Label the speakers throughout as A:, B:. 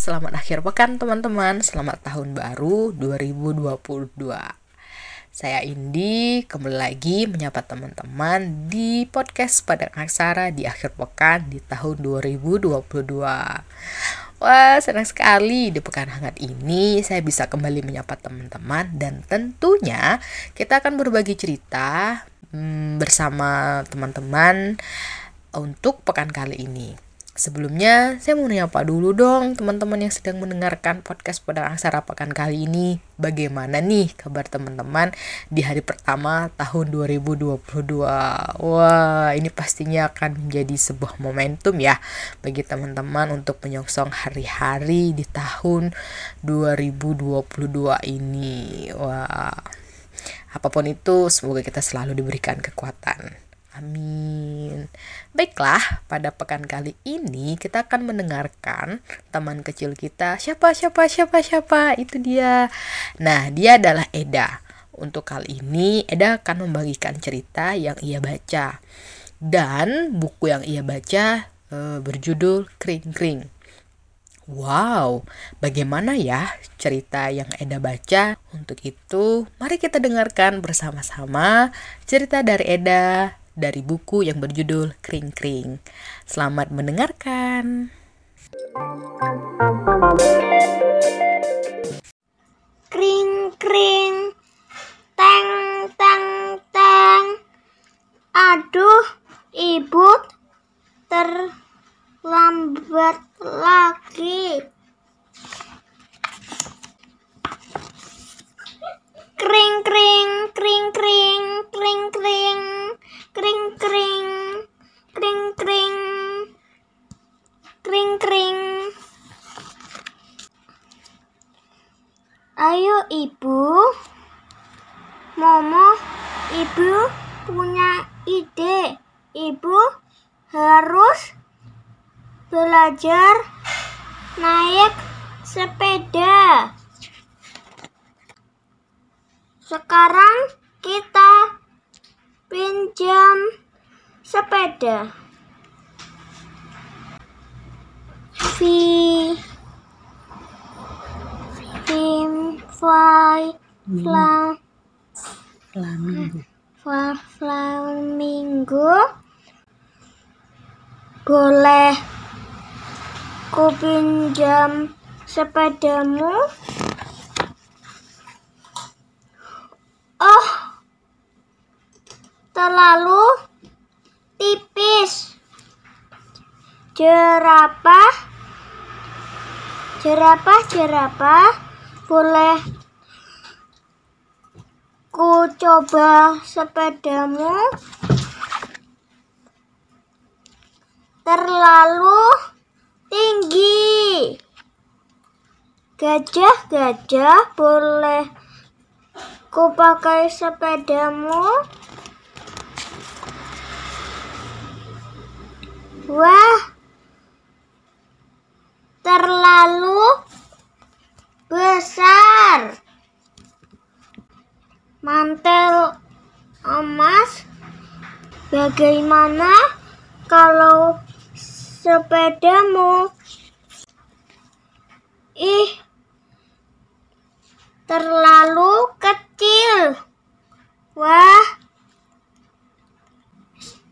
A: selamat akhir pekan teman-teman. Selamat tahun baru 2022 Saya Indi, kembali lagi menyapa teman-teman di podcast Padang Aksara di akhir pekan di tahun 2022 Wah, senang sekali di pekan hangat ini saya bisa kembali menyapa teman-teman dan tentunya kita akan berbagi cerita hmm, bersama teman-teman untuk pekan kali ini. Sebelumnya, saya mau nyapa dulu dong teman-teman yang sedang mendengarkan podcast Padang Aksara Pekan kali ini. Bagaimana nih kabar teman-teman di hari pertama tahun 2022? Wah, ini pastinya akan menjadi sebuah momentum ya bagi teman-teman untuk menyongsong hari-hari di tahun 2022 ini. Wah, apa pun itu semoga kita selalu diberikan kekuatan. Amin. Baiklah, pada pekan kali ini kita akan mendengarkan teman kecil kita. Siapa, siapa, siapa, siapa? Itu dia. Nah, dia adalah Eda. Untuk kali ini, Eda akan membagikan cerita yang ia baca. Dan buku yang ia baca e, berjudul Kring Kring. Wow, bagaimana ya cerita yang Eda baca? Untuk itu, mari kita dengarkan bersama-sama cerita dari Eda dari buku yang berjudul Kring Kring. Selamat mendengarkan.
B: Kring kring, teng teng teng. Aduh, ibu terlambat lagi. Kring kring, kring kring, kring kring kring kring. Kring kring. Kring kring. Ayo ibu. Momo ibu punya ide. Ibu harus belajar naik sepeda. Sekarang pinjam sepeda. Vi Film Fly Fla
A: Flamingo.
B: Fla Flamingo Boleh ku pinjam sepedamu? Terlalu tipis. Jerapah, jerapah, jerapah, boleh ku coba sepedamu? Terlalu tinggi. Gajah, gajah, boleh ku pakai sepedamu? Wah, terlalu besar. Mantel emas, bagaimana kalau sepedamu? Ih, terlalu kecil. Wah,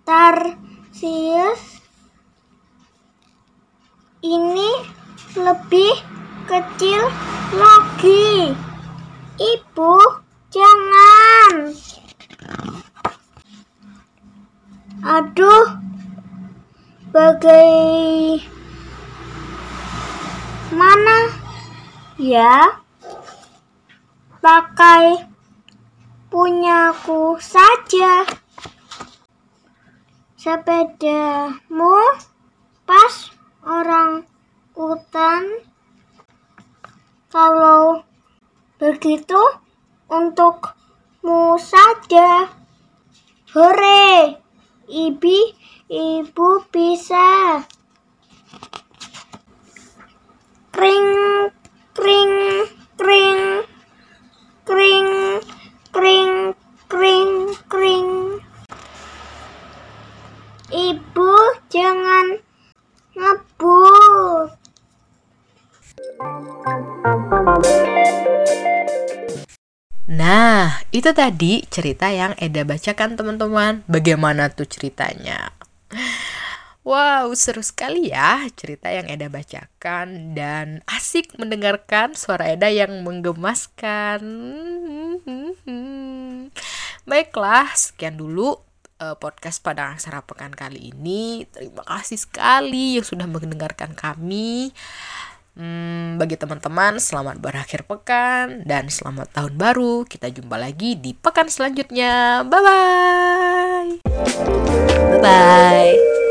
B: Tarsius ini lebih kecil lagi. Ibu, jangan. Aduh, bagai mana ya? Pakai punyaku saja. Sepedamu begitu untukmu saja. Hore, ibi, ibu
A: Itu tadi cerita yang Eda bacakan teman-teman. Bagaimana tuh ceritanya? Wow, seru sekali ya cerita yang Eda bacakan dan asik mendengarkan suara Eda yang menggemaskan. Baiklah, sekian dulu uh, podcast pada aksara pekan kali ini. Terima kasih sekali yang sudah mendengarkan kami. Hmm, bagi teman-teman, selamat berakhir pekan dan selamat tahun baru. Kita jumpa lagi di pekan selanjutnya. Bye bye. Bye bye.